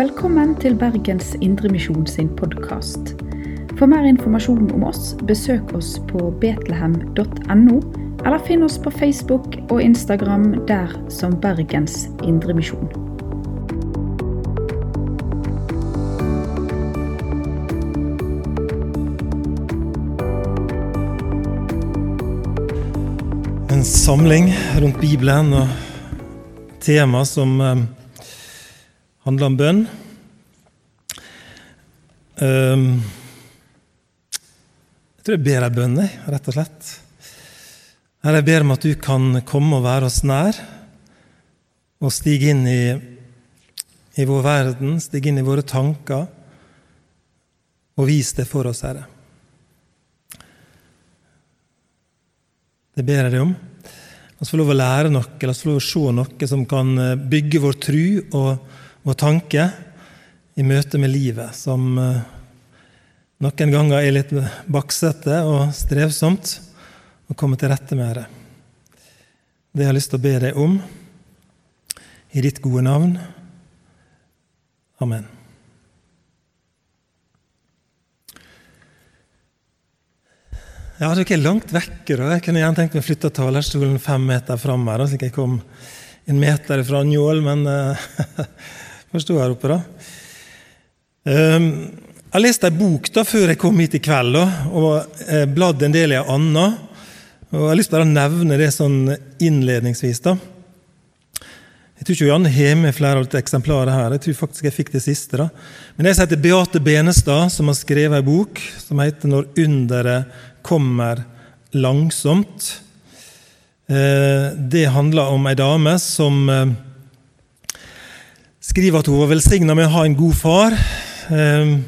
Velkommen til Bergens Indremisjon sin podkast. For mer informasjon om oss, besøk oss på betlehem.no, eller finn oss på Facebook og Instagram der som Bergens Indremisjon. En samling rundt Bibelen og tema som eh, handler om bønn. Um, jeg tror jeg ber ei bønn, rett og slett. Her jeg ber om at du kan komme og være oss nær, og stige inn i, i vår verden, stige inn i våre tanker, og vis det for oss, Herre. Det ber jeg deg om. La oss få lov å lære noe, la oss få lov å se noe som kan bygge vår tru og vår tanke i møte med livet, som eh, noen ganger er litt baksete og strevsomt å komme til rette med det. Det jeg har lyst til å be deg om, i ditt gode navn. Amen. Ja, dere er langt vekke. Da. Jeg kunne gjerne tenkt meg å flytte talerstolen fem meter fram her, slik jeg kom en meter fra Njål, men uh, sto her oppe, da. Um, jeg leste lest ei bok da, før jeg kom hit i kveld, da, og bladde en del i ei anna. Og jeg har lyst til å nevne det sånn innledningsvis. da. Jeg tror ikke Janne har med flere av dette eksemplaret her. Jeg tror faktisk jeg fikk det siste. da. Men er heter Beate Benestad, som har skrevet ei bok som heter 'Når underet kommer langsomt'. Eh, det handler om ei dame som eh, skriver at hun var velsigna med å ha en god far. Ehm,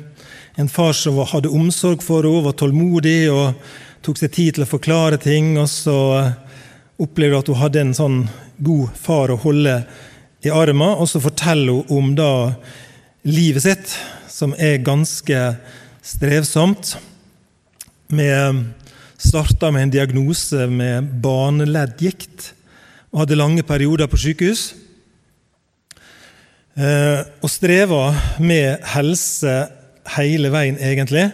en far som hadde omsorg for henne, var tålmodig og tok seg tid til å forklare ting. Og så eh, opplevde hun at hun hadde en sånn god far å holde i armen. Og så forteller hun om da livet sitt, som er ganske strevsomt. Med Starta med en diagnose med barneleddgikt og hadde lange perioder på sykehus. Eh, og strever med helse hele veien, egentlig.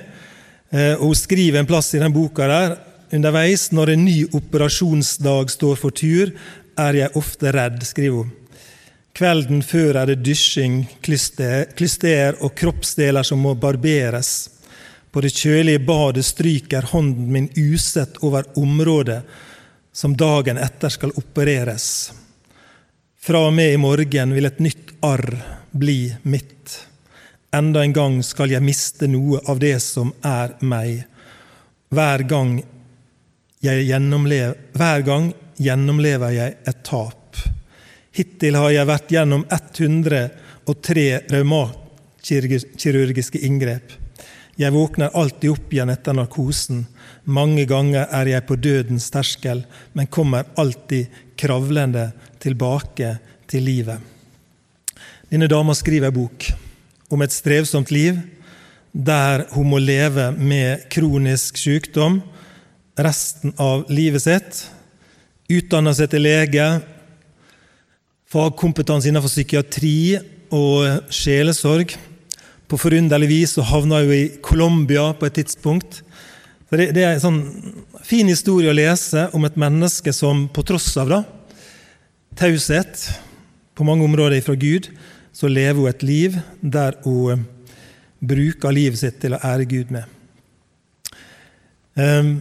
Eh, og Hun skriver en plass i den boka der underveis når en ny operasjonsdag står for tur, er jeg ofte redd, skriver hun. Kvelden før er det dysjing, klyster og kroppsdeler som må barberes. På det kjølige badet stryker hånden min usett over området som dagen etter skal opereres. Fra og med i morgen vil et nytt arr bli mitt. Enda en gang skal jeg miste noe av det som er meg. Hver gang, gjennomlever, hver gang gjennomlever jeg et tap. Hittil har jeg vært gjennom 103 raumakirurgiske inngrep. Jeg våkner alltid opp igjen etter narkosen. Mange ganger er jeg på dødens terskel, men kommer alltid kravlende tilbake til livet. Denne dama skriver en bok om et strevsomt liv der hun må leve med kronisk sykdom resten av livet sitt. Utdanna seg til lege, fagkompetanse innenfor psykiatri og sjelesorg. På forunderlig vis så havna hun i Colombia på et tidspunkt. Det, det, er en sånn fin historie å lese om et menneske som på tross av da, taushet på mange områder fra Gud, så lever hun et liv der hun bruker livet sitt til å ære Gud med. Ehm,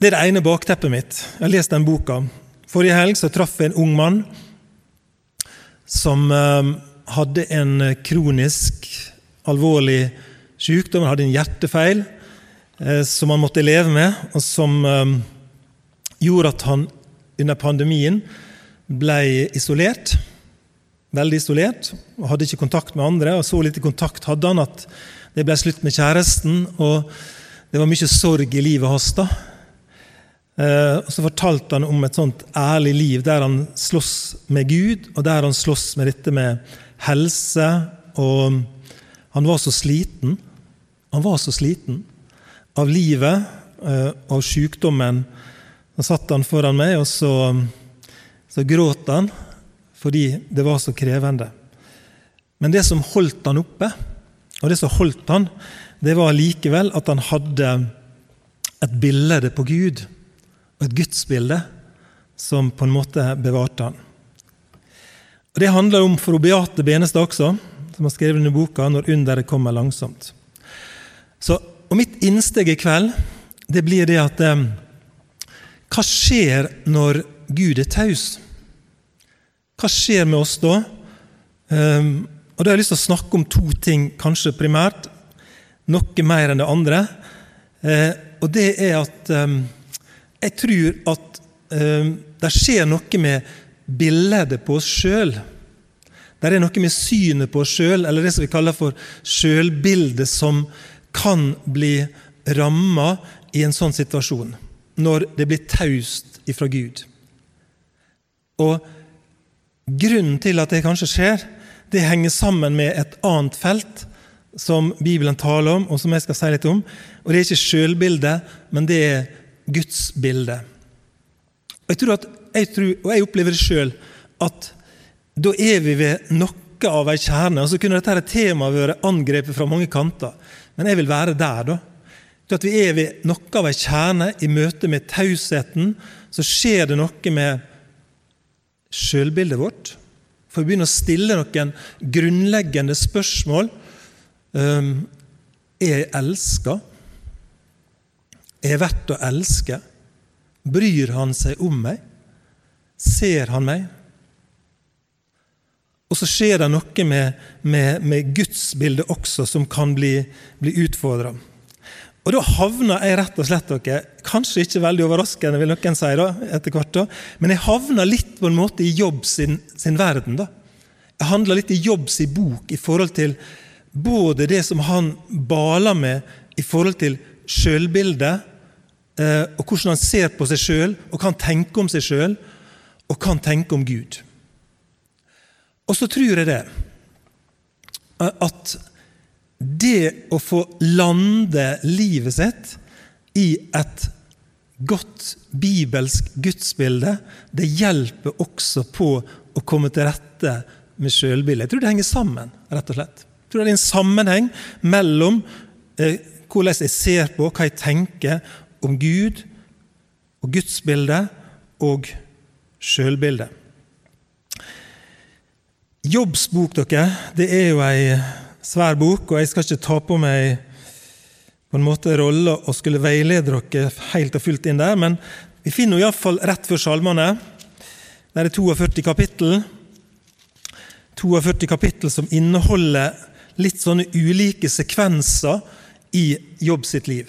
det er det ene bakteppet mitt. Jeg har lest den boka. Forrige helg så traff jeg en ung mann som ehm, hadde en kronisk, alvorlig sykdom. Han hadde en hjertefeil eh, som han måtte leve med, og som ehm, gjorde at han under pandemien ble isolert. Veldig isolert. og Hadde ikke kontakt med andre. og Så lite kontakt hadde han at det ble slutt med kjæresten. og Det var mye sorg i livet hans. da. Eh, og Så fortalte han om et sånt ærlig liv der han slåss med Gud, og der han slåss med dette med helse. og Han var så sliten. Han var så sliten av livet, eh, av sykdommen Da satt han foran meg, og så, så gråt han fordi det var så krevende. Men det som holdt han oppe, og det som holdt han, det var likevel at han hadde et bilde på Gud, og et gudsbilde, som på en måte bevarte han. Og Det handler om for Beate Benestad også, som har skrevet denne boka 'Når underet kommer langsomt'. Så, og Mitt innsteg i kveld det blir det at eh, Hva skjer når Gud er taus? Hva skjer med oss da? Um, og Da har jeg lyst til å snakke om to ting, kanskje primært. Noe mer enn det andre. Eh, og det er at um, jeg tror at um, det skjer noe med bildet på oss sjøl. Det er noe med synet på oss sjøl, eller det som vi kaller for sjølbildet, som kan bli ramma i en sånn situasjon, når det blir taust ifra Gud. Og Grunnen til at det kanskje skjer, det henger sammen med et annet felt som Bibelen taler om, og som jeg skal si litt om. Og Det er ikke sjølbildet, men det er Guds bilde. Og jeg tror at jeg, tror, og jeg opplever det sjøl, at da er vi ved noe av ei kjerne. og Så kunne dette temaet vært angrepet fra mange kanter, men jeg vil være der, da. At vi er ved noe av ei kjerne i møte med tausheten. Så skjer det noe med sjølbildet vårt. For vi begynner å stille noen grunnleggende spørsmål. Um, er jeg elska? Er jeg verdt å elske? Bryr han seg om meg? Ser han meg? Og så skjer det noe med, med, med gudsbildet også som kan bli, bli utfordra. Og da havna jeg rett og slett dere, kanskje ikke veldig overraskende, vil noen si da, etter hvert, da, men jeg havna litt på en måte i Jobb sin, sin verden. da. Jeg handla litt i Jobb sin bok i forhold til både det som han baler med i forhold til sjølbildet, eh, og hvordan han ser på seg sjøl og kan tenke om seg sjøl, og kan tenke om Gud. Og så tror jeg det at det å få lande livet sitt i et godt bibelsk gudsbilde, det hjelper også på å komme til rette med sjølbildet. Jeg tror det henger sammen, rett og slett. Jeg tror det er en sammenheng mellom eh, hvordan jeg ser på, hva jeg tenker om Gud og gudsbildet, og sjølbildet. Jobbs bok, dere, det er jo ei svær bok, og jeg skal ikke ta på meg på en måte rolla og skulle veilede dere helt og fullt inn der, men vi finner iallfall rett før salmene. Der er 42 kapittel. 42 kapittel som inneholder litt sånne ulike sekvenser i Jobb sitt liv.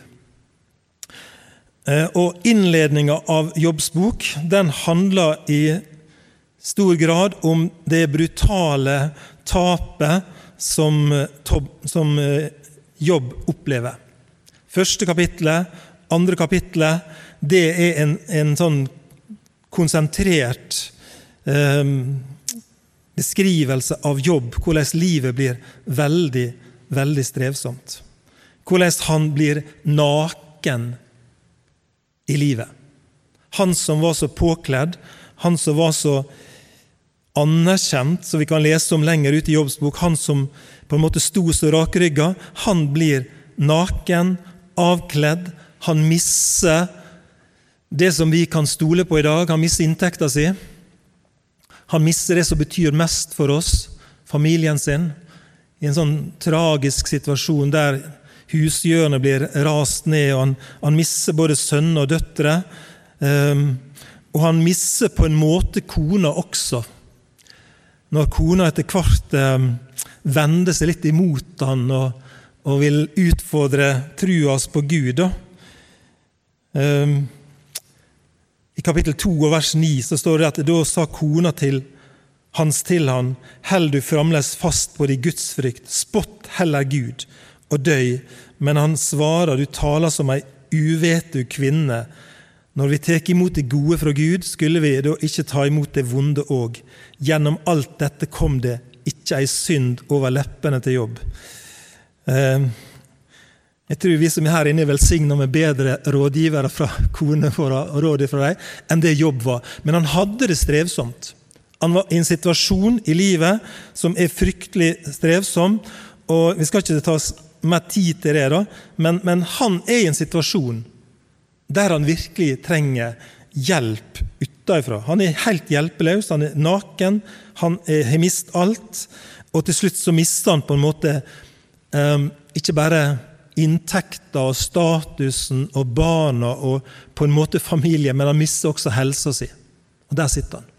Eh, og Innledninga av Jobbs bok den handler i stor grad om det brutale tapet som, eh, som eh, Jobb opplever. Første kapittelet, andre kapittelet, det er en, en sånn konsentrert eh, beskrivelse av jobb, hvordan livet blir veldig, veldig strevsomt. Hvordan han blir naken i livet. Han som var så påkledd, han som var så anerkjent, som vi kan lese om lenger ute i Jobbs bok, han som på en måte sto så rakrygga, han blir naken, avkledd, han mister det som vi kan stole på i dag. Han mister inntekta si. Han mister det som betyr mest for oss, familien sin, i en sånn tragisk situasjon der husgjørene blir rast ned, og han, han mister både sønner og døtre. Um, og han mister på en måte kona også. Når kona etter hvert eh, vender seg litt imot han og, og vil utfordre trua på Gud. Um, I kapittel 2 og vers 9 så står det at da sa kona til hans til han, held du fremdeles fast på din gudsfrykt, spott heller Gud, og døy. Men han svarer, du taler som ei uvetu kvinne. Når vi tek imot det gode fra Gud, skulle vi da ikke ta imot det vonde òg. Gjennom alt dette kom det ikke ei synd over leppene til jobb. Eh, jeg tror vi som er her inne, er velsigna med bedre rådgivere fra kone for rådet fra dem enn det jobb var. Men han hadde det strevsomt. Han var i en situasjon i livet som er fryktelig strevsom. og Vi skal ikke ta oss mer tid til det, da, men, men han er i en situasjon der han virkelig trenger hjelp utenfra. Han er helt hjelpeløs, han er naken, han har mistet alt. Og til slutt så mister han på en måte um, ikke bare inntekter og statusen og barna og på en måte familie, men han mister også helsa si. Og der sitter han.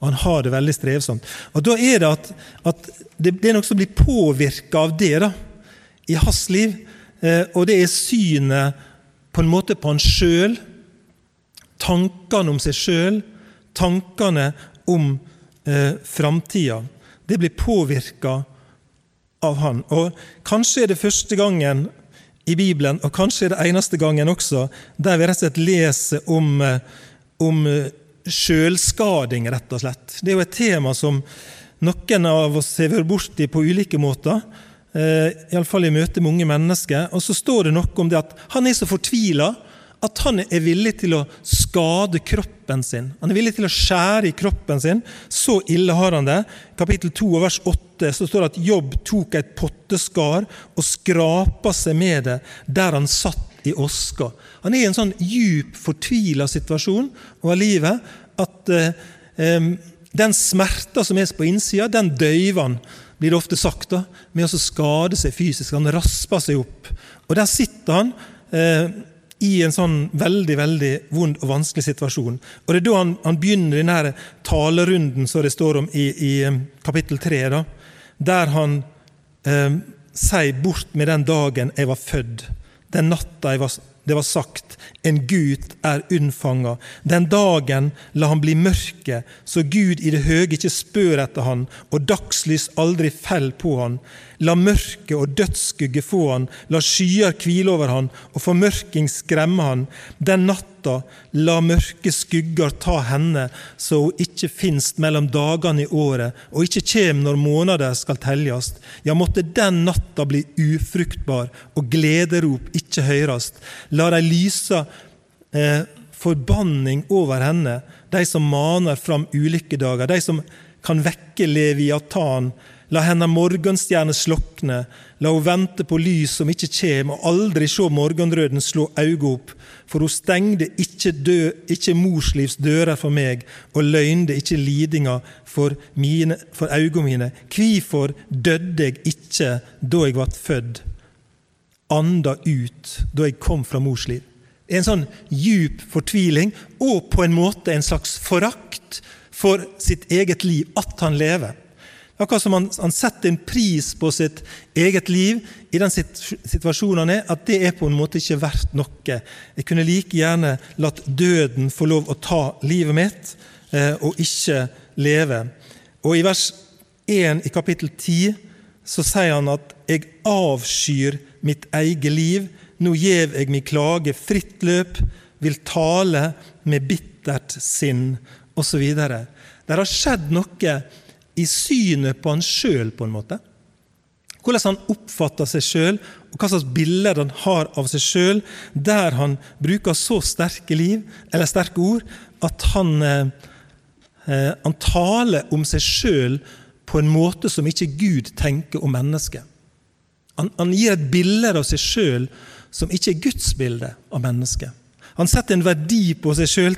Og han har det veldig strevsomt. Og Da er det at, at det, det, er noe som blir påvirka av det da, i hans liv. Eh, og det er synet på en måte på han sjøl. Tankene om seg sjøl. Tankene om eh, framtida. Det blir påvirka av han. Og Kanskje er det første gangen i Bibelen, og kanskje er det eneste gangen også, der vi rett og slett leser om, eh, om eh, sjølskading, rett og slett. Det er jo et tema som noen av oss har vært borti på ulike måter. Eh, Iallfall i møte med unge mennesker. Og så står det noe om det at han er så fortvila at han er villig til å skade kroppen sin. Han er villig til å skjære i kroppen sin. Så ille har han det. Kapittel 2 vers 8 så står det at Jobb tok et potteskar og skrapa seg med det der han satt i oska. Han er i en sånn djup, fortvila situasjon over livet at eh, eh, den smerta som er på innsida, den døyver han, blir det ofte sagt, da, med å skade seg fysisk. Han rasper seg opp. Og der sitter han. Eh, i en sånn veldig veldig vond og vanskelig situasjon. Og Det er da han, han begynner denne talerunden som det står om i, i um, kapittel 3, da, der han eh, sier 'bort med den dagen jeg var født', den natta jeg var det var sagt, en Gud er unnfanga. Den dagen la han bli mørke, så Gud i det høye ikke spør etter han, og dagslys aldri fell på han. La mørke og dødsskugge få han, la skyer hvile over han, og formørking skremme han. Den natta la mørke skugger ta henne, så hun ikke finst mellom dagene i året, og ikke kjem når måneder skal teljast. Ja, måtte den natta bli ufruktbar, og glederop ikke høyrast. La dei lysa eh, forbanning over henne, de som maner fram ulykkedager, de som kan vekke Leviatan, La henne morgenstjerne slokne, la hun vente på lys som ikke kjem, og aldri sjå morgenrøden slå auga opp, for hun stengde ikke, dø, ikke morslivs dører for meg, og løgnde ikke lidinga for, mine, for auga mine. Kvifor dødde jeg ikke da jeg vart født, anda ut da jeg kom fra mors liv? En sånn djup fortviling, og på en måte en slags forakt for sitt eget liv, at han lever. Akkurat som han, han, setter en pris på sitt eget liv i den situasjonen han er, at det er på en måte ikke verdt noe. Jeg kunne like gjerne latt døden få lov å ta livet mitt, eh, og ikke leve. Og I vers 1 i kapittel 10 så sier han at 'jeg avskyr mitt eget liv', 'nå gjev jeg mi klage fritt løp', 'vil tale med bittert sinn', osv. Det har skjedd noe i synet på han sjøl, på en måte. Hvordan han oppfatter seg sjøl, og hva slags bilder han har av seg sjøl, der han bruker så sterke liv, sterke ord, at han, eh, eh han taler om seg sjøl på en måte som ikke Gud tenker om mennesket. Han, han gir et bilde av seg sjøl som ikke er Guds bilde av mennesket. Han setter en verdi på seg sjøl,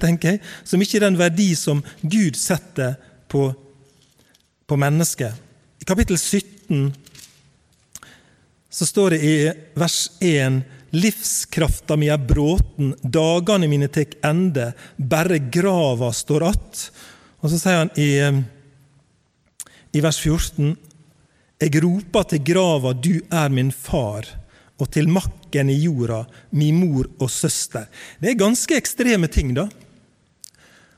som ikke er den verdi som Gud setter på på mennesket. I kapittel 17 så står det i vers 1 Livskrafta mi er bråten, dagane mine tek ende, bare grava står att. Og så sier han i, i vers 14 Eg roper til grava, du er min far, og til makken i jorda, min mor og søster. Det er ganske ekstreme ting, da.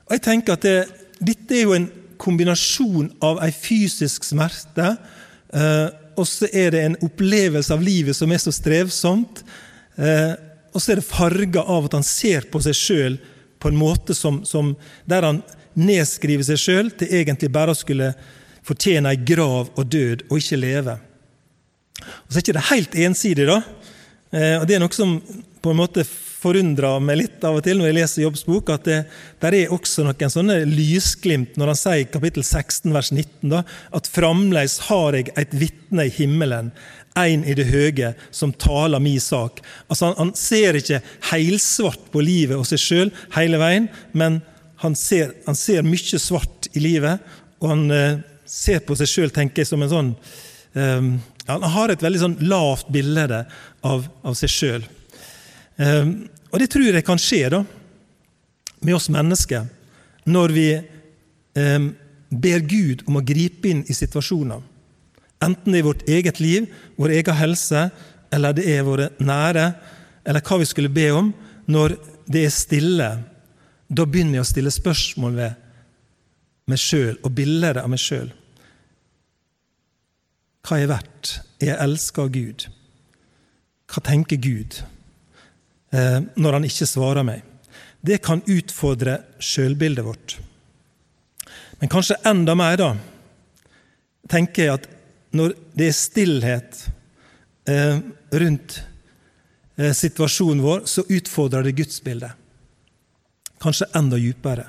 Og jeg tenker at det, Dette er jo en kombinasjon av ei fysisk smerte, eh, og så er det en opplevelse av livet som er så strevsomt. Eh, og så er det farga av at han ser på seg sjøl på en måte som, som, der han nedskriver seg sjøl til egentlig bare å skulle fortjene ei grav og død, og ikke leve. Og Så er ikke det helt ensidig, da. Eh, og Det er noe som på en måte forundrer meg litt av og til når jeg leser Jobbs bok, at det der er også noen sånne lysglimt når han sier i kapittel 16 vers 19 da, at fremdeles har jeg et vitne i himmelen, en i det høye, som taler min sak. Altså han, han ser ikke heilsvart på livet og seg sjøl hele veien, men han ser, han ser, mye svart i livet, og han eh, ser på seg sjøl som en sånn um, Han har et veldig sånn lavt bilde av, av seg sjøl. Um, og det tror jeg kan skje da, med oss mennesker når vi um, ber Gud om å gripe inn i situasjoner. Enten det er vårt eget liv, vår egen helse, eller det er våre nære, eller hva vi skulle be om. Når det er stille, da begynner jeg å stille spørsmål ved meg sjøl og bilder av meg sjøl. Hva er verdt? Er jeg elska av Gud? Hva tenker Gud eh, når han ikke svarer meg? Det kan utfordre sjølbildet vårt. Men kanskje enda mer, da, tenker jeg at når det er stillhet eh, rundt eh, situasjonen vår, så utfordrer det gudsbildet. Kanskje enda dypere.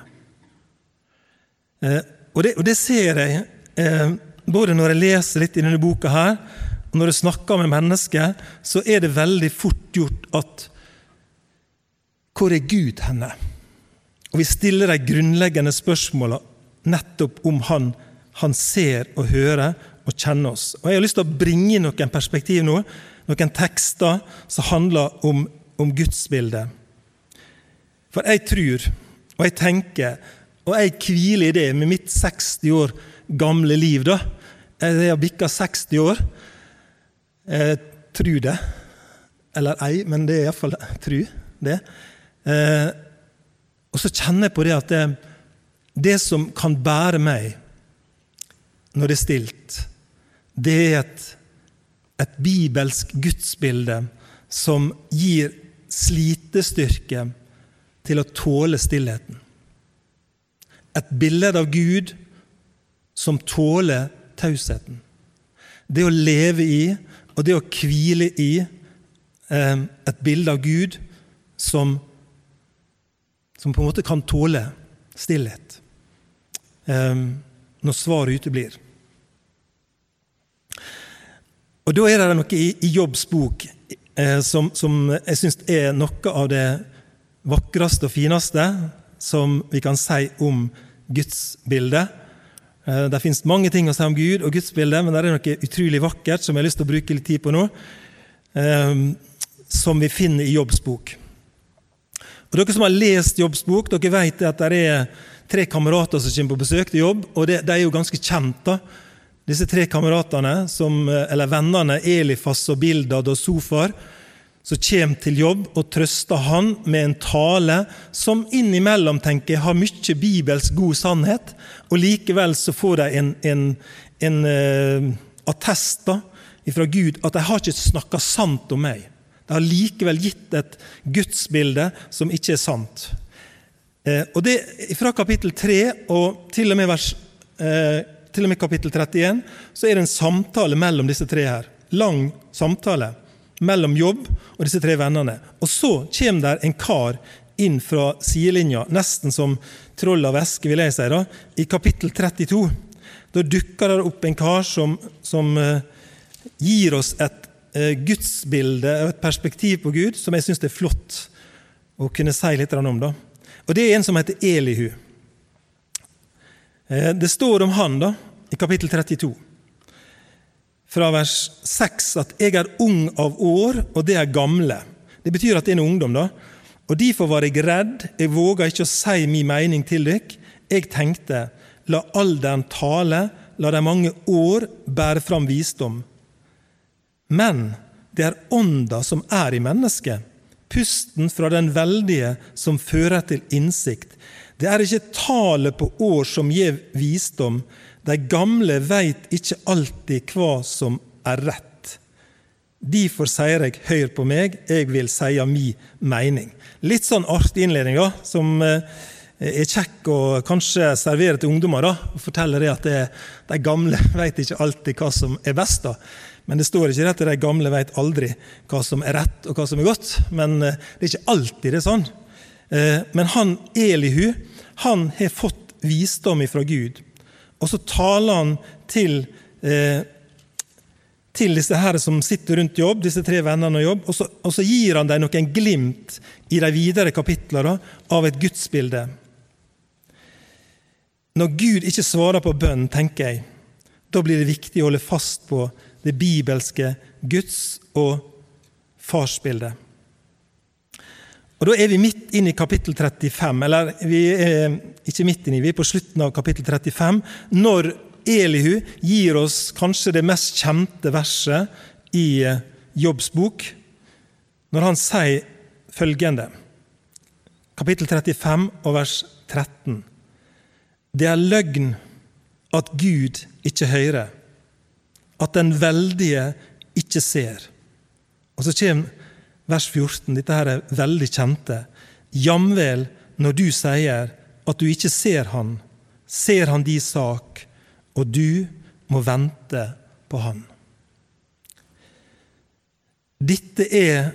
Eh, og, det, og, det, ser jeg både når jeg leser litt i denne boka her, og når jeg snakker med mennesker, så er det veldig fort gjort at Hvor er Gud henne? Og vi stiller de grunnleggende spørsmåla nettopp om han, han ser og hører og kjenner oss. Og Jeg har lyst til å bringe inn noen perspektiv nå, noen tekster som handler om, om gudsbildet. For jeg tror, og jeg tenker, og jeg hviler i det med mitt 60 år gamle liv. da. Jeg har bikka 60 år. Jeg tror det. Eller ei, men det er iallfall tru det. Eh, og så kjenner jeg på det at det, det som kan bære meg når det er stilt, det er et, et bibelsk gudsbilde som gir slitestyrke til å tåle stillheten. Et bilde av Gud som tåler tausheten. Det å leve i og det å hvile i eh, et bilde av Gud som, som på en måte kan tåle stillhet eh, når svaret uteblir. Og Da er det noe i, i Jobbs bok eh, som, som, jeg syns er noe av det vakreste og fineste som vi kan si om gudsbildet. bilde. det finnes mange ting å si om Gud og gudsbildet, men det er noe utrolig vakkert som jeg har lyst til å bruke litt tid på nå, eh, som vi finner i Jobbs bok. Og Dere som har lest Jobbs bok, dere vet at det er tre kamerater som kommer på besøk til jobb, og de er jo ganske kjent. da, disse tre kameratene, som, eller vennene Elifas og Bildad og Sofar, som kommer til jobb og trøster han med en tale som innimellom tenker har mye bibelsk god sannhet, og likevel så får de en, en, en uh, attest fra Gud at de har ikke snakka sant om meg. De har likevel gitt et gudsbilde som ikke er sant. Uh, og det Fra kapittel 3 og til og med vers uh, til og med kapittel 31, så er det en samtale mellom disse tre her. Lang samtale mellom jobb og disse tre vennene. Og så kommer der en kar inn fra sidelinja, nesten som troll av væske, vil jeg si, da, i kapittel 32. Da dukker det opp en kar som, som uh, gir oss et uh, gudsbilde og et perspektiv på Gud som jeg syns er flott å kunne si litt om. da. Og Det er en som heter Elihu. Eh, det står om han da, i kapittel 32, fra vers 6, at 'jeg er ung av år, og det er gamle'. Det betyr at det er en ungdom. da. Og Derfor var jeg redd, jeg våga ikke å si min mening til dere. Jeg tenkte, la alderen tale, la de mange år bære fram visdom. Men det er ånda som er i mennesket, pusten fra den veldige som fører til innsikt. Det er ikke tallet på år som gir visdom. De gamle veit ikke alltid hva som er rett. Derfor sier jeg 'hør på meg, jeg vil seie mi mening'. Litt sånn artig innledning, da, som eh, er kjekk å kanskje servere til ungdommer. da, og Fortelle det at det, de gamle veit ikke alltid hva som er best. da. Men det står ikke at de gamle vet aldri hva som er rett og hva som er godt. Men eh, det er ikke alltid det er sånn. Eh, men han Elihu han har fått visdom fra Gud. Og så taler han til, eh, til disse her som sitter rundt jobb, disse tre vennene og jobb, og så, og så gir han dem noen glimt i de videre kapitlene av et gudsbilde. Når Gud ikke svarer på bønn, tenker jeg, da blir det viktig å holde fast på det bibelske Guds- og farsbildet. Og Da er vi midt inn i kapittel 35, eller vi er ikke midt inn i, vi er på slutten av kapittel 35, når Elihu gir oss kanskje det mest kjente verset i eh, Jobbs bok, når han sier følgende Kapittel 35 og vers 13. Det er løgn at Gud ikke hører, at den veldige ikke ser. Og så kommer vers 14, dette her er veldig kjente. Jamvel når du sier at du ikke ser Han, ser Han de sak, og du må vente på Han. Dette er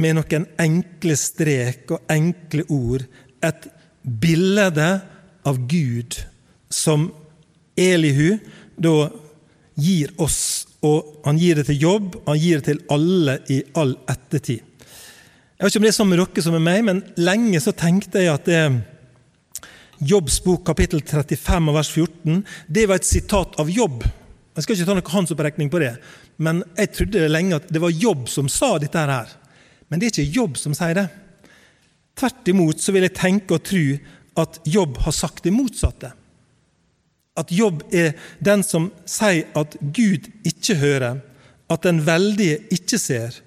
med noen enkle strek og enkle ord et bilde av Gud som Elihu da gir oss, og han gir det til jobb, han gir det til alle i all ettertid. Jeg vet ikke om det er sånn med dere som med meg, men lenge så tenkte jeg at det, Jobbs bok kapittel 35 og vers 14 det var et sitat av Jobb. Jeg skal ikke ta noen håndsopprekning på det, men jeg trodde lenge at det var Jobb som sa dette her. Men det er ikke Jobb som sier det. Tvert imot så vil jeg tenke og tro at Jobb har sagt det motsatte. At Jobb er den som sier at Gud ikke hører, at den veldige ikke ser,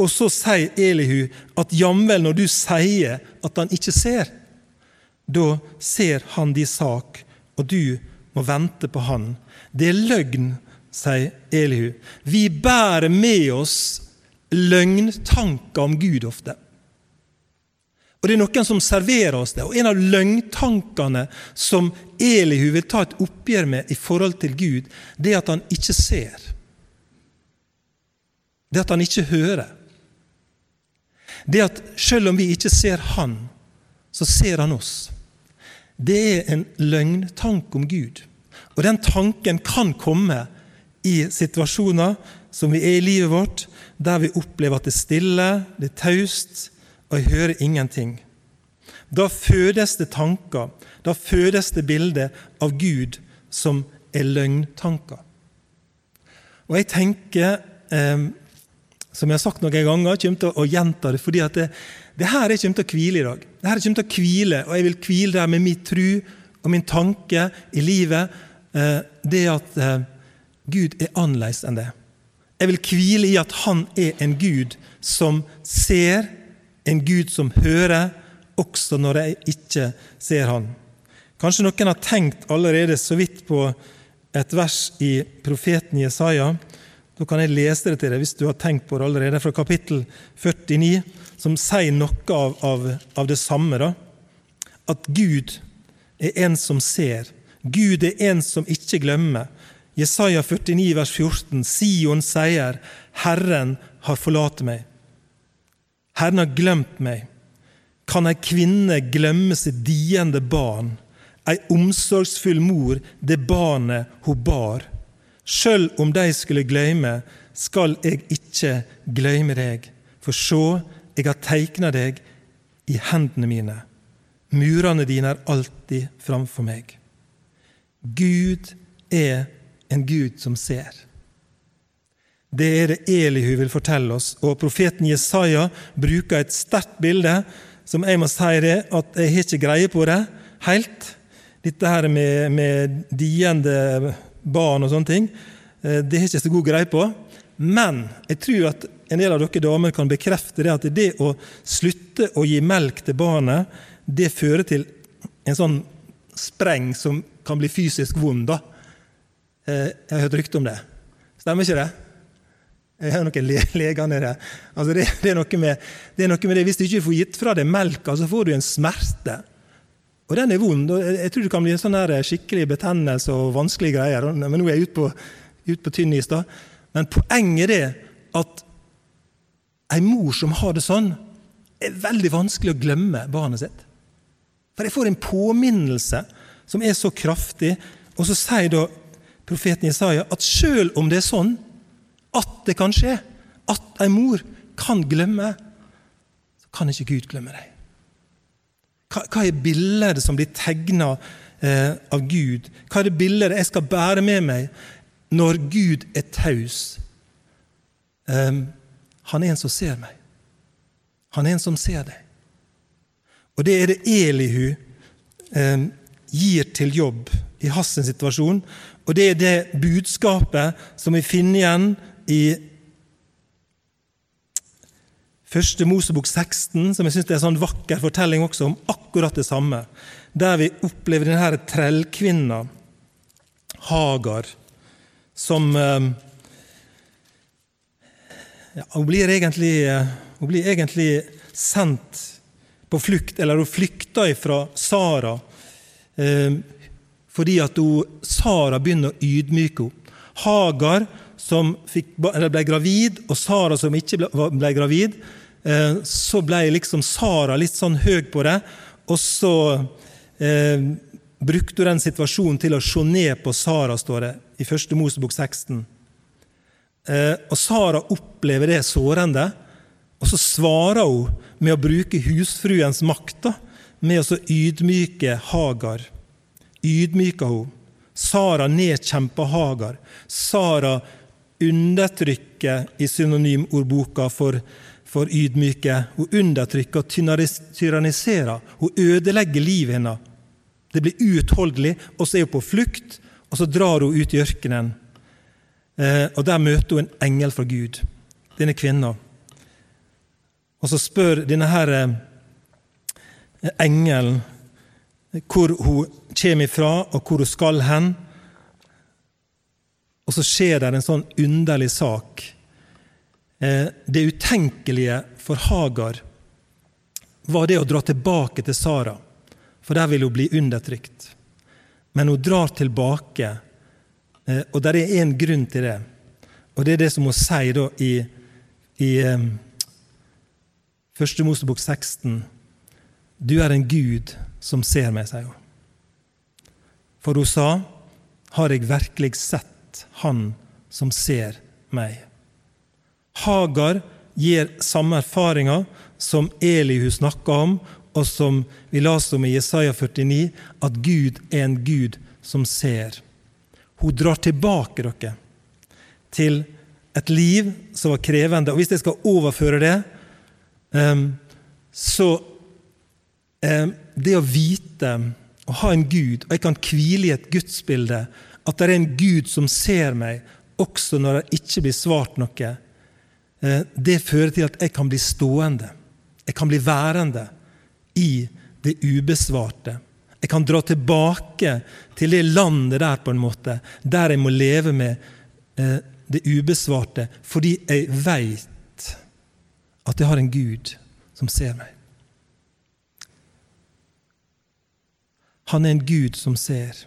og så sier Elihu at jamvel når du sier at han ikke ser, da ser han din sak, og du må vente på han. Det er løgn, sier Elihu. Vi bærer med oss løgntanker om Gud ofte. Og Det er noen som serverer oss det. Og En av løgntankene som Elihu vil ta et oppgjør med i forhold til Gud, det er at han ikke ser. Det at han ikke hører det at selv om vi ikke ser Han, så ser Han oss. Det er en løgntanke om Gud. Og den tanken kan komme i situasjoner som vi er i livet vårt, der vi opplever at det er stille, det er taust, og jeg hører ingenting. Da fødes det tanker, da fødes det bilder av Gud som er løgntanker. Og jeg tenker eh, som jeg har sagt noen ganger, kommer til å gjenta det, fordi at det, det her er kommer til å hvile i dag. Det her kommer til å hvile, og jeg vil hvile der med min tru og min tanke i livet. Eh, det at eh, Gud er annerledes enn det. Jeg vil hvile i at Han er en Gud som ser, en Gud som hører, også når jeg ikke ser Han. Kanskje noen har tenkt allerede så vidt på et vers i profeten Jesaja da kan jeg lese det til deg hvis du har tenkt på det allerede, fra kapittel 49, som sier noe av, av, av det samme. da. At Gud er en som ser. Gud er en som ikke glemmer. Jesaja 49, vers 14. Sion sier, 'Herren har forlatt meg'. Herren har glemt meg. Kan ei kvinne glemme sitt diende barn, ei omsorgsfull mor det barnet hun bar? Sjøl om de skulle glemme, skal jeg ikke glemme deg. For sjå, jeg har teikna deg i hendene mine. Murene dine er alltid framfor meg. Gud er en Gud som ser. Det er det Elihu vil fortelle oss, og profeten Jesaja bruker et sterkt bilde som jeg må si det, at jeg har ikke greie på det helt. Dette her med, med diende barn og sånne ting. Eh, det har jeg ikke så god greie på. Men jeg tror at en del av dere damer kan bekrefte det at det å slutte å gi melk til barnet, det fører til en sånn spreng som kan bli fysisk vond. da. Eh, jeg har hørt rykte om det. Stemmer ikke det? Jeg har noen leger nede. Altså det, det, er med, det er noe med det. Hvis du ikke får gitt fra deg melka, så får du en smerte. Og den er vond. Jeg tror det kan bli en sånn skikkelig betennelse og vanskelige greier. Men nå er jeg ute på, ut på tynn is. da. Men poenget er at ei mor som har det sånn, er veldig vanskelig å glemme barnet sitt. For jeg får en påminnelse som er så kraftig, og så sier da profeten Jesaja at sjøl om det er sånn at det kan skje, at ei mor kan glemme, så kan ikke Gud glemme deg. Hva, hva er bildet som blir tegna eh, av Gud? Hva er det bildet jeg skal bære med meg når Gud er taus? Um, han er en som ser meg. Han er en som ser deg. Og det er det Elihu um, gir til jobb i hans situasjon. Og det er det budskapet som vi finner igjen i Første Mosebok 16, som jeg synes er en sånn vakker fortelling også om akkurat det samme. Der vi opplever denne trellkvinna, Hagar, som eh, ja, hun, blir egentlig, eh, hun blir egentlig sendt på flukt, eller hun flykter fra Sara eh, fordi at hun, Sara begynner å ydmyke henne. Hagar som fikk, ble gravid, og Sara som ikke ble, ble gravid, Eh, så ble liksom Sara litt sånn høy på det, og så eh, brukte hun den situasjonen til å se ned på Sara, står det i 1. Mosebok 16. Eh, og Sara opplever det sårende, og så svarer hun med å bruke husfruens makt, med å ydmyke Hagar. Ydmyker hun. Sara nedkjemper Hagar. Sara undertrykker i synonymordboka for for ydmyke. Hun undertrykker og tyranniserer. Hun ødelegger livet hennes. Det blir uutholdelig, og så er hun på flukt, og så drar hun ut i ørkenen. Eh, og Der møter hun en engel fra Gud, denne kvinna. Og så spør denne her eh, engelen hvor hun kommer ifra, og hvor hun skal hen. Og så skjer det en sånn underlig sak. Eh, det utenkelige for Hagar var det å dra tilbake til Sara, for der vil hun bli undertrykt. Men hun drar tilbake, eh, og det er én grunn til det. Og det er det som hun sier da i, i eh, Første Mosebok 16. Du er en Gud som ser meg, sier hun. For hun sa, har jeg virkelig sett Han som ser meg? Hagar gir samme erfaringer som Elihu snakka om, og som vi leste om i Jesaja 49, at Gud er en Gud som ser. Hun drar tilbake dere til et liv som var krevende. Og Hvis jeg skal overføre det, ehm, så ehm, Det å vite å ha en Gud, og jeg kan hvile i et gudsbilde, at det er en Gud som ser meg, også når det ikke blir svart noe, Eh, det fører til at jeg kan bli stående. Jeg kan bli værende i det ubesvarte. Jeg kan dra tilbake til det landet der, på en måte, der jeg må leve med eh, det ubesvarte, fordi jeg veit at jeg har en Gud som ser meg. Han er en Gud som ser,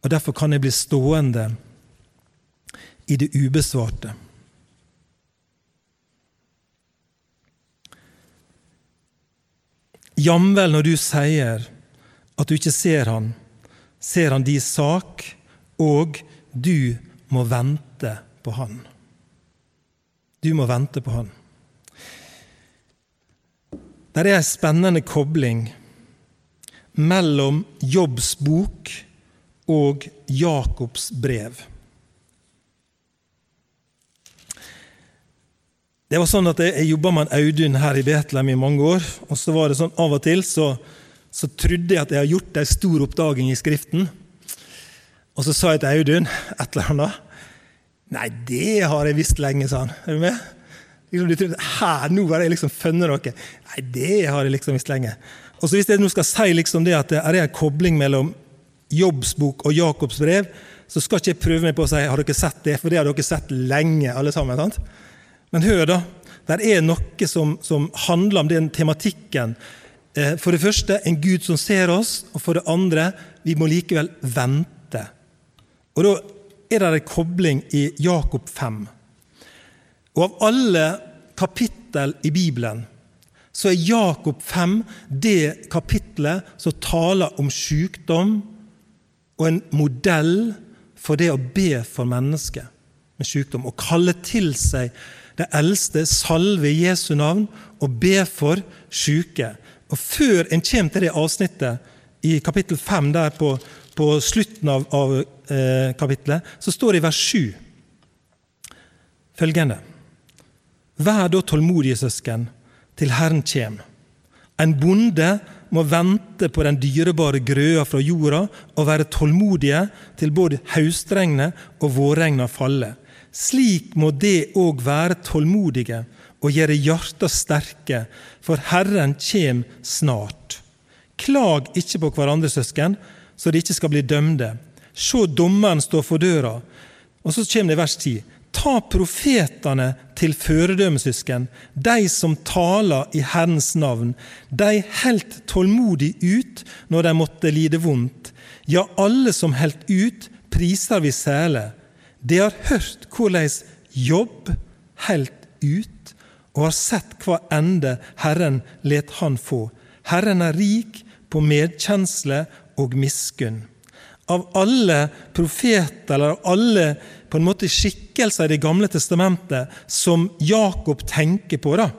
og derfor kan jeg bli stående i det ubesvarte. Jamvel når du sier at du ikke ser han, ser han din sak, og du må vente på han. Du må vente på han. Det er en spennende kobling mellom Jobbs bok og Jakobs brev. Det var sånn at Jeg, jeg jobba med en Audun her i Betlehem i mange år. og så var det sånn Av og til så, så trodde jeg at jeg hadde gjort en stor oppdaging i Skriften. Og så sa jeg til Audun et eller annet. Nei, det har jeg visst lenge, sa han. Er du med? Liksom, du trodde, her, nå har jeg liksom funnet noe. Nei, det har jeg liksom visst lenge. Og så Hvis jeg nå skal si liksom det at det er en kobling mellom Jobbs bok og Jakobs brev, så skal ikke jeg prøve meg på å si har dere sett det, for det har dere sett lenge. alle sammen, sant? Men hør, da. Det er noe som, som, handler om den tematikken. Eh, for det første en Gud som ser oss, og for det andre vi må likevel vente. Og Da er det en kobling i Jakob 5. Og av alle kapittel i Bibelen så er Jakob 5 det kapittelet som taler om sykdom og en modell for det å be for mennesker med sykdom. Å kalle til seg det eldste, salve i Jesu navn og be for syke. Og Før en kommer til det avsnittet i kapittel 5, der på, på slutten av, av eh, kapittelet, så står det i vers 7 følgende Vær da tålmodige, søsken, til Herren kjem. En bonde må vente på den dyrebare grøa fra jorda og være tålmodige til både haustregnet og vårregna faller. Slik må det òg være tålmodige og gjøre hjarta sterke, for Herren kjem snart. Klag ikke på hverandre, søsken, så de ikke skal bli dømte. Se, dommeren stå for døra. Og så kommer det vers 10. Ta profetene til føredømmesøsken, de som taler i Herrens navn. De helt tålmodig ut når de måtte lide vondt. Ja, alle som helt ut, priser vi særlig. De har hørt hvordan jobb helt ut, og har sett hva ende Herren let han få. Herren er rik på medkjensle og miskunn. Av alle profeter, eller av alle på en måte skikkelser i Det gamle testamentet som Jakob tenker på, da,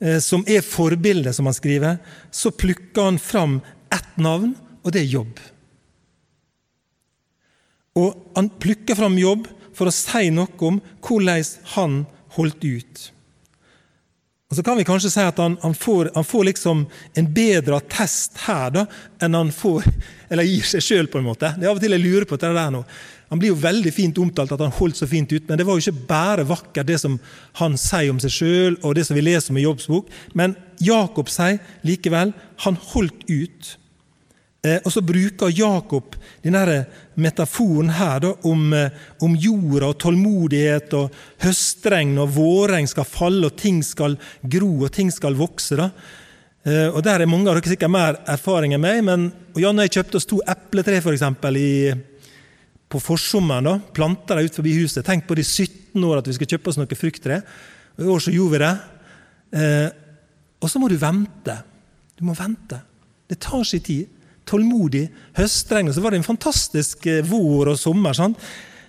eh, som er forbildet, som han skriver, så plukker han fram ett navn, og det er jobb. Og han plukker fram jobb for å si noe om hvordan han holdt ut. Så kan vi kanskje si at han, han, får, han får, liksom en bedre attest her da, enn han får, eller gir seg sjøl, på en måte. Det er av og til jeg lurer på det der nå. Han blir jo veldig fint omtalt at han holdt så fint ut, men det var jo ikke bare vakkert det som han sier om seg sjøl, og det som vi leser om i Jobbs bok. Men Jakob sier likevel han holdt ut. Eh, og så bruker Jakob denne metaforen her da, om, eh, om, jorda og tålmodighet og høstregn og vårregn skal falle, og ting skal gro og ting skal vokse. da. Eh, og Der er mange av dere sikkert mer erfaring enn meg. men og Janne og jeg kjøpte oss to epletre for eksempel, i, på forsommeren. Planta dem ut forbi huset. Tenk på de 17 år at vi skal kjøpe oss noe frukttre. I år så gjorde vi det. Og så må du vente. Du må vente. Det tar sin tid tålmodig høstregn. Og så var det en fantastisk eh, vår og sommer. Sant?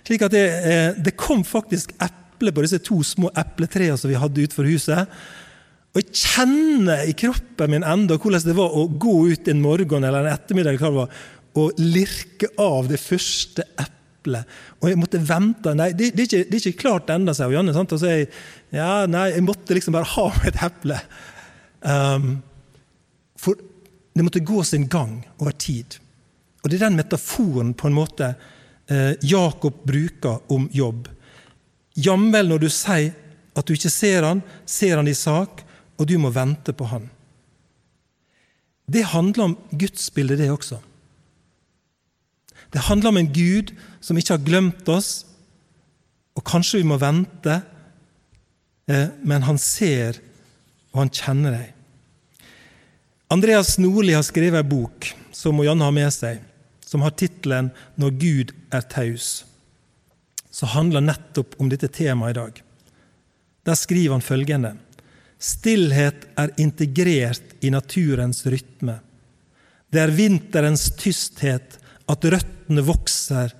Slik at det, eh, det, kom faktisk eple på disse to små epletrærne som vi hadde utenfor huset. Og jeg kjenner i kroppen min enda hvordan det var å gå ut en morgen eller en ettermiddag og lirke av det første eplet. Og jeg måtte vente. Nei, det, det, er, ikke, det er, ikke, klart ennå, sier Janne. Sant? Og så jeg, ja, nei, jeg måtte liksom bare ha et eple. Um, for det måtte gå sin gang over tid. Og Det er den metaforen på en måte eh, Jakob bruker om jobb. Jamvel når du sier at du ikke ser han, ser han i sak, og du må vente på han. Det handler om gudsbildet, det også. Det handler om en Gud som ikke har glemt oss, og kanskje vi må vente, eh, men han ser, og han kjenner deg. Andreas Nordli har skrevet en bok som må Janne ha med seg, som har tittelen 'Når Gud er taus', som handler nettopp om dette temaet i dag. Der skriver han følgende.: Stillhet er integrert i naturens rytme. Det er vinterens tysthet at røttene vokser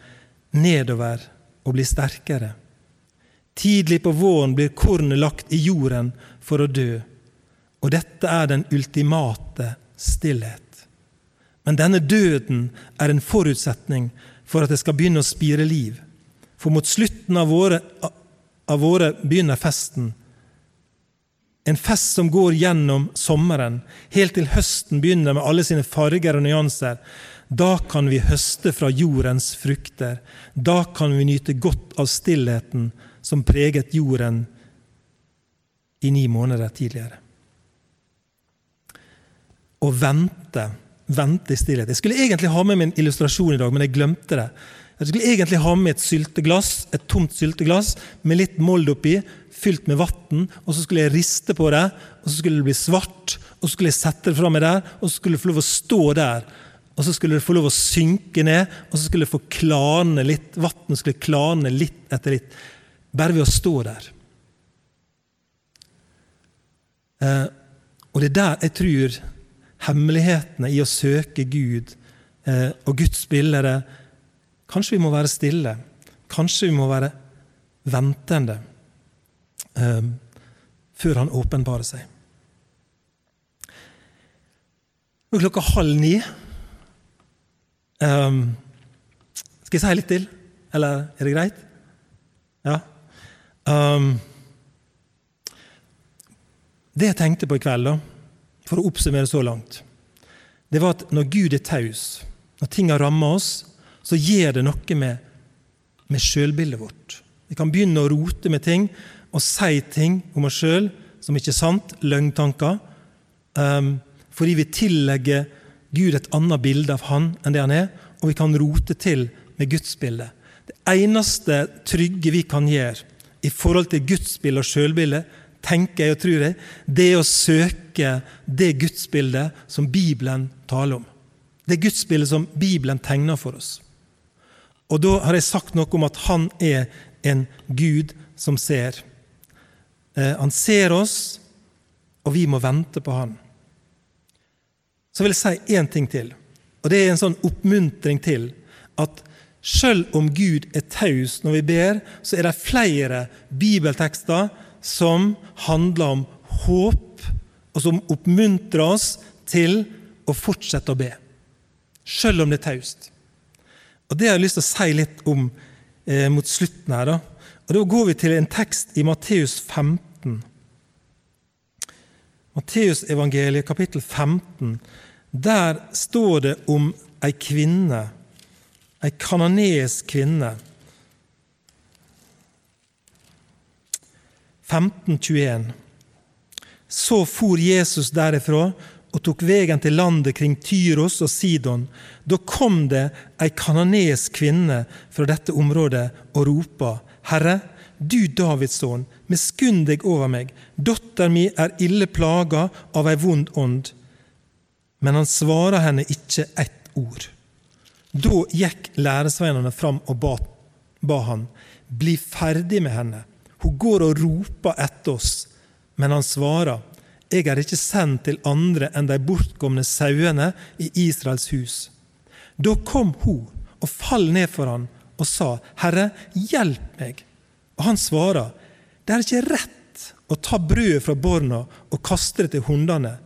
nedover og blir sterkere. Tidlig på våren blir kornet lagt i jorden for å dø. Og dette er den ultimate stillhet. Men denne døden er en forutsetning for at det skal begynne å spire liv. For mot slutten av våre, av våre begynner festen. En fest som går gjennom sommeren, helt til høsten begynner med alle sine farger og nyanser. Da kan vi høste fra jordens frukter. Da kan vi nyte godt av stillheten som preget jorden i ni måneder tidligere å vente. Vente i stillhet. Jeg skulle egentlig ha med min illustrasjon i dag, men jeg glemte det. Jeg skulle egentlig ha med et sylteglass, et tomt sylteglass med litt mold oppi, fylt med vann. Og så skulle jeg riste på det, og så skulle det bli svart. Og så skulle jeg sette det fra meg der, og så skulle det få lov å stå der. og så skulle det få lov å synke ned, og så skulle det få klane litt. Vannet skulle klane litt etter litt, bare ved å stå der. Eh, og det er der jeg tror hemmelighetene i å søke Gud eh, og Guds bilde. Kanskje vi må være stille. Kanskje vi må være ventende eh, før Han åpenbarer seg. Nå klokka halv ni. Eh, skal jeg si litt til, eller er det greit? Ja. Um, det jeg tenkte på i kveld, da, for å oppsummere så langt, det var at når Gud er taus, når ting har ramma oss, så gjør det noe med, med sjølbildet vårt. Vi kan begynne å rote med ting og si ting om oss sjøl som ikke er sant, løgntanker, um, fordi vi tillegger Gud et annet bilde av Han enn det han er, og vi kan rote til med gudsbildet. Det eneste trygge vi kan gjøre i forhold til gudsbildet og sjølbilde, tenker jeg og tror jeg, det er å søke det gudsbildet som Bibelen taler om. Det gudsbildet som Bibelen tegner for oss. Og da har jeg sagt noe om at han er en Gud som ser. Eh, han ser oss, og vi må vente på han. Så vil jeg si én ting til, og det er en sånn oppmuntring til at selv om Gud er taus når vi ber, så er det flere bibeltekster som handler om håp, og som oppmuntrer oss til å fortsette å be. Selv om det er taust. Og Det har jeg lyst til å si litt om eh, mot slutten her. Da. Og da går vi til en tekst i Matteus 15. Matteusevangeliet kapittel 15. Der står det om ei kvinne, ei kananesk kvinne. 1521. Så for Jesus derifra og tok vegen til landet kring Tyros og Sidon. Da kom det ei kanonesk kvinne fra dette området og ropa, Herre, du Davids sønn, miskunn deg over meg, Datteren mi er ille plaga av ei vond ånd. Men han svarer henne ikke ett ord. Da gikk læresveinene fram og ba, ba han, bli ferdig med henne, hun går og roper etter oss. Men han svarer, jeg er ikke sendt til andre enn de bortkomne sauene i Israels hus. Da kom hun og fall ned for han og sa, Herre, hjelp meg. Og han svarer, det er ikke rett å ta brødet fra borna og kaste det til hundene.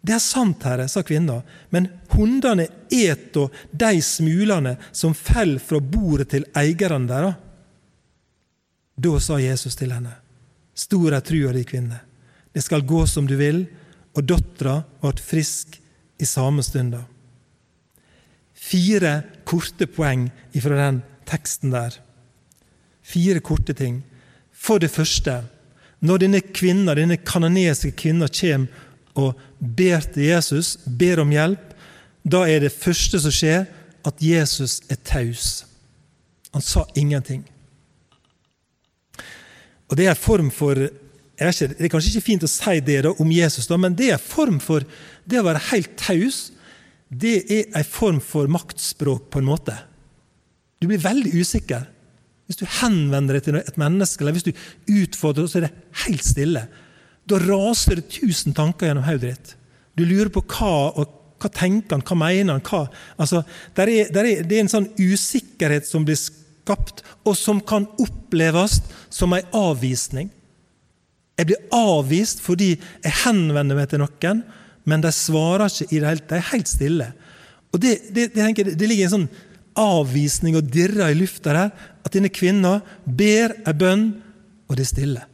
Det er sant, Herre, sa kvinna, men hundene eter de smulene som faller fra bordet til eierne deres. Da sa Jesus til henne, stor er trua di, kvinne. Det skal gå som du vil, og dattera ble frisk i samme stunda. Fire korte poeng fra den teksten der. Fire korte ting. For det første, når denne kvinna, denne kanoniske kvinna kommer og ber til Jesus, ber om hjelp, da er det første som skjer, at Jesus er taus. Han sa ingenting. Og Det er en form for ikke, Det er kanskje ikke fint å si det da, om Jesus, da, men det er en form for det å være helt taus. Det er en form for maktspråk, på en måte. Du blir veldig usikker. Hvis du henvender deg til et menneske, eller hvis du utfordrer, så er det helt stille. Da raser det tusen tanker gjennom hodet ditt. Du lurer på hva og hva tenker han, hva mener han? Hva? Altså, der er, der er, det er en sånn usikkerhet som blir skapt, og som kan oppleves som en avvisning. Jeg blir avvist fordi jeg henvender meg til noen, men de svarer ikke i det hele tatt. De er helt stille. Og Det, det, det, det ligger en sånn avvisning og dirrer i lufta der, at denne kvinna ber ei bønn, og det er stille.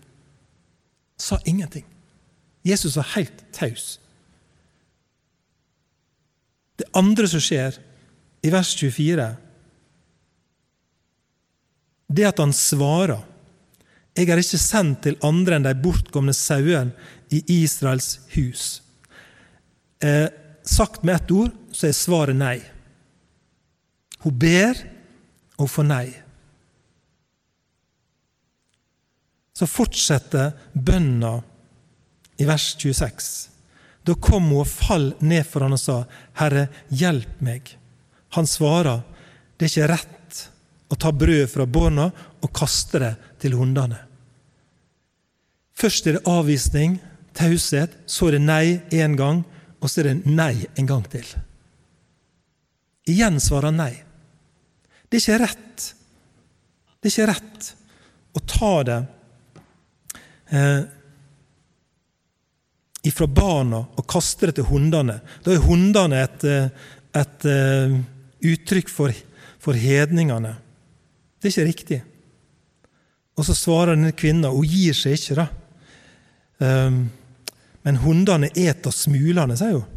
Sa ingenting. Jesus var helt taus. Det andre som skjer i vers 24, det at han svarer. Jeg er ikke sendt til andre enn de bortkomne sauene i Israels hus. Eh, sagt med ett ord så er svaret nei. Hun ber, og får nei. Så fortsetter bønna i vers 26. Da kom hun og fall ned for han og sa, Herre, hjelp meg. Han svarer, det er ikke rett å ta brød fra barna og kaste det til hundene. Først er det avvisning, taushet, så er det nei én gang, og så er det nei en gang til. Igjen svarer han nei. Det er ikke rett. Det er ikke rett å ta det eh, ifra barna og kaste det til hundene. Da er hundene et, et, et uh, uttrykk for, for, hedningene. Det er ikke riktig. Og så svarer denne kvinna Hun gir seg ikke, da. Um, men hundene eter smulene, sier hun,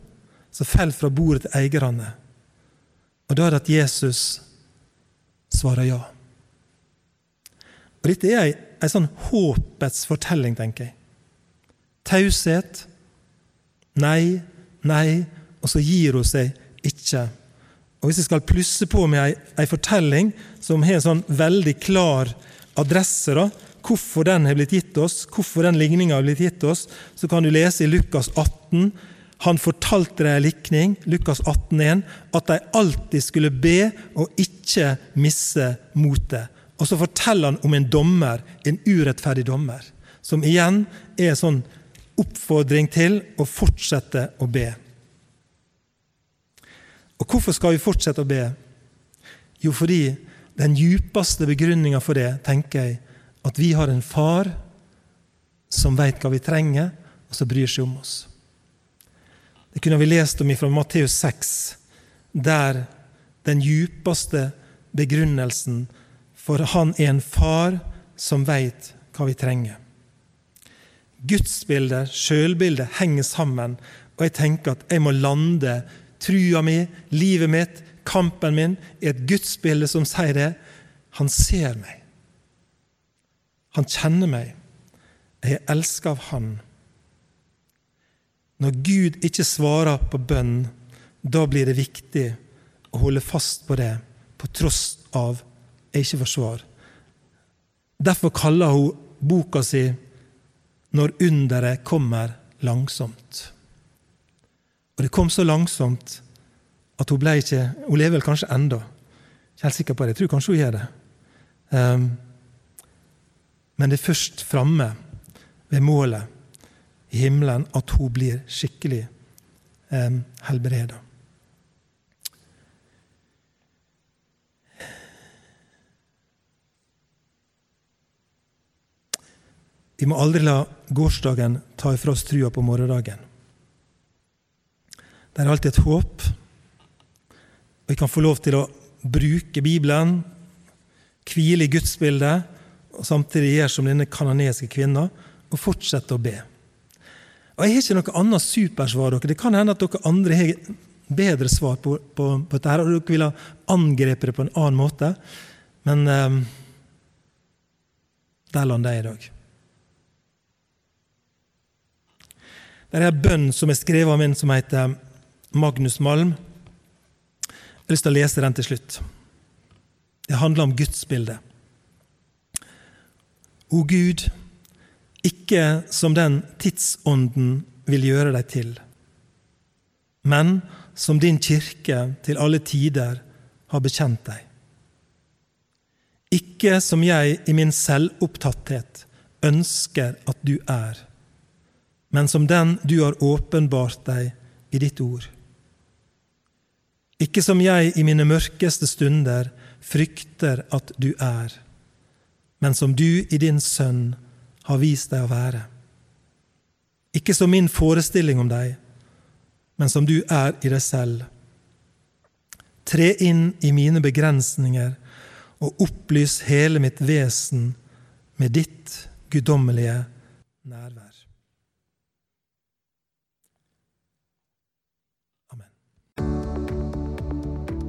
som faller fra bordet til eierne. Og da er det at Jesus svarer ja. Og Dette er ei, ei sånn håpets fortelling, tenker jeg. Taushet. Nei, nei, og så gir hun seg ikke. Og Hvis jeg skal plusse på med ei, ei fortelling som har en sånn veldig klar adresse, da, hvorfor den har blitt gitt oss, hvorfor den ligninga har blitt gitt oss, så kan du lese i Lukas 18 han fortalte dem en likning, Lukas 18,1, at de alltid skulle be og ikke misse motet. Og så forteller han om en dommer, en urettferdig dommer, som igjen er en sånn oppfordring til å fortsette å be. Og hvorfor skal vi fortsette å be? Jo, fordi den djupeste begrunninga for det, tenker jeg, at vi har en far som veit hva vi trenger, og som bryr seg om oss. Det kunne vi lest om fra Matteus 6, der den djupeste begrunnelsen for han er en far som veit hva vi trenger. Gudsbildet, sjølbildet, henger sammen, og jeg tenker at jeg må lande trua mi, livet mitt, kampen min i et gudsbilde som sier det. Han ser meg. Han kjenner meg. Jeg er elska av Han. Når Gud ikke svarer på bønn, da blir det viktig å holde fast på det, på tross av jeg ikke får svar. Derfor kaller hun boka si 'Når underet kommer langsomt'. Og det kom så langsomt at hun ble ikke Hun lever vel kanskje ennå. Ikke helt sikker på det. Jeg tror kanskje hun gjør det. Um, men det er først framme ved målet i himmelen at hun blir skikkelig um, helbreda. Vi må aldri la gårsdagen ta ifra oss trua på morgendagen. Det er alltid et håp. Og vi kan få lov til å bruke Bibelen, hvile i gudsbildet, og samtidig gjøre som denne kanadiske kvinna og fortsette å be. Og Jeg har ikke noe annet supersvar. dere. Det kan hende at dere andre har bedre svar på, på, på dette, og dere ville angrepet det på en annen måte. Men um, der lander jeg i dag. Det er en bønn som er skrevet av en som heter Magnus Malm. Jeg har lyst til å lese den til slutt. Det handler om gudsbildet. O Gud, ikke som den tidsånden vil gjøre deg til, men som din kirke til alle tider har bekjent deg. Ikke som jeg i min selvopptatthet ønsker at du er, men som den du har åpenbart deg i ditt ord. Ikke som jeg i mine mørkeste stunder frykter at du er, men som du i din Sønn har vist deg å være. Ikke som min forestilling om deg, men som du er i deg selv. Tre inn i mine begrensninger og opplys hele mitt vesen med ditt guddommelige nærvær.